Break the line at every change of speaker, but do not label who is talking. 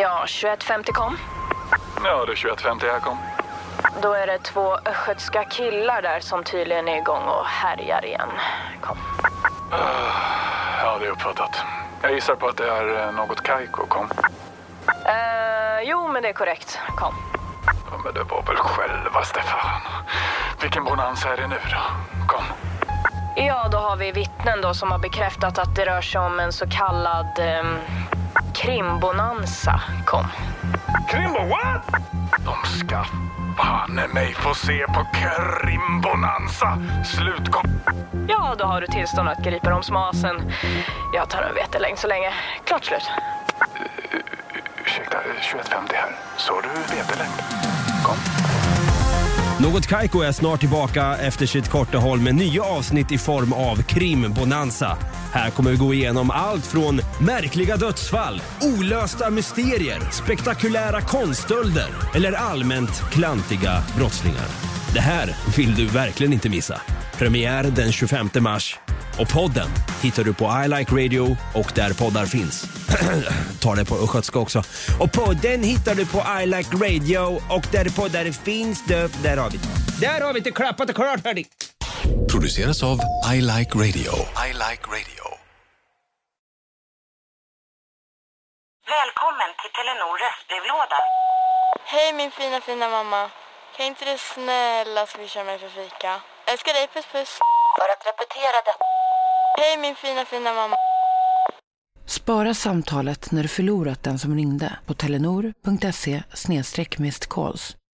Ja, 21.50 kom.
Ja, det är 21.50 här kom.
Då är det två östgötska killar där som tydligen är igång och härjar igen. Kom.
Ja, det är uppfattat. Jag gissar på att det är eh, något Kaiko kom.
Eh, jo, men det är korrekt. Kom.
Ja, men det var väl själva Stefan. Vilken bonanza är det nu då? Kom.
Ja, då har vi vittnen då som har bekräftat att det rör sig om en så kallad ehm, krimbonanza. Kom.
Krimbo, what? De ska banne mig få se på Krimbonanza. Slutkom...
Ja, då har du tillstånd att gripa dem som asen. Jag tar en vetelängd så länge. Klart slut.
Ursäkta, 21.50 här. Så du vetelängd? Kom.
Något Kaiko är snart tillbaka efter sitt korta håll med nya avsnitt i form av krimbonanza. Här kommer vi gå igenom allt från märkliga dödsfall, olösta mysterier, spektakulära konststölder eller allmänt klantiga brottslingar. Det här vill du verkligen inte missa. Premiär den 25 mars. Och podden hittar du på I Like Radio och där poddar finns. Ta det på östgötska också. Och podden hittar du på I Like Radio och där poddar finns. Där, där har vi det. Där har vi det klappat och klart hörni.
Produceras av I Like Radio. I Like Radio.
Välkommen till Telenor röstbrevlåda.
Hej min fina fina mamma. Kan inte du snälla swisha mig för fika? Älskar dig, puss puss.
För att repetera detta.
Hej min fina fina mamma.
Spara samtalet när du förlorat den som ringde på telenor.se calls.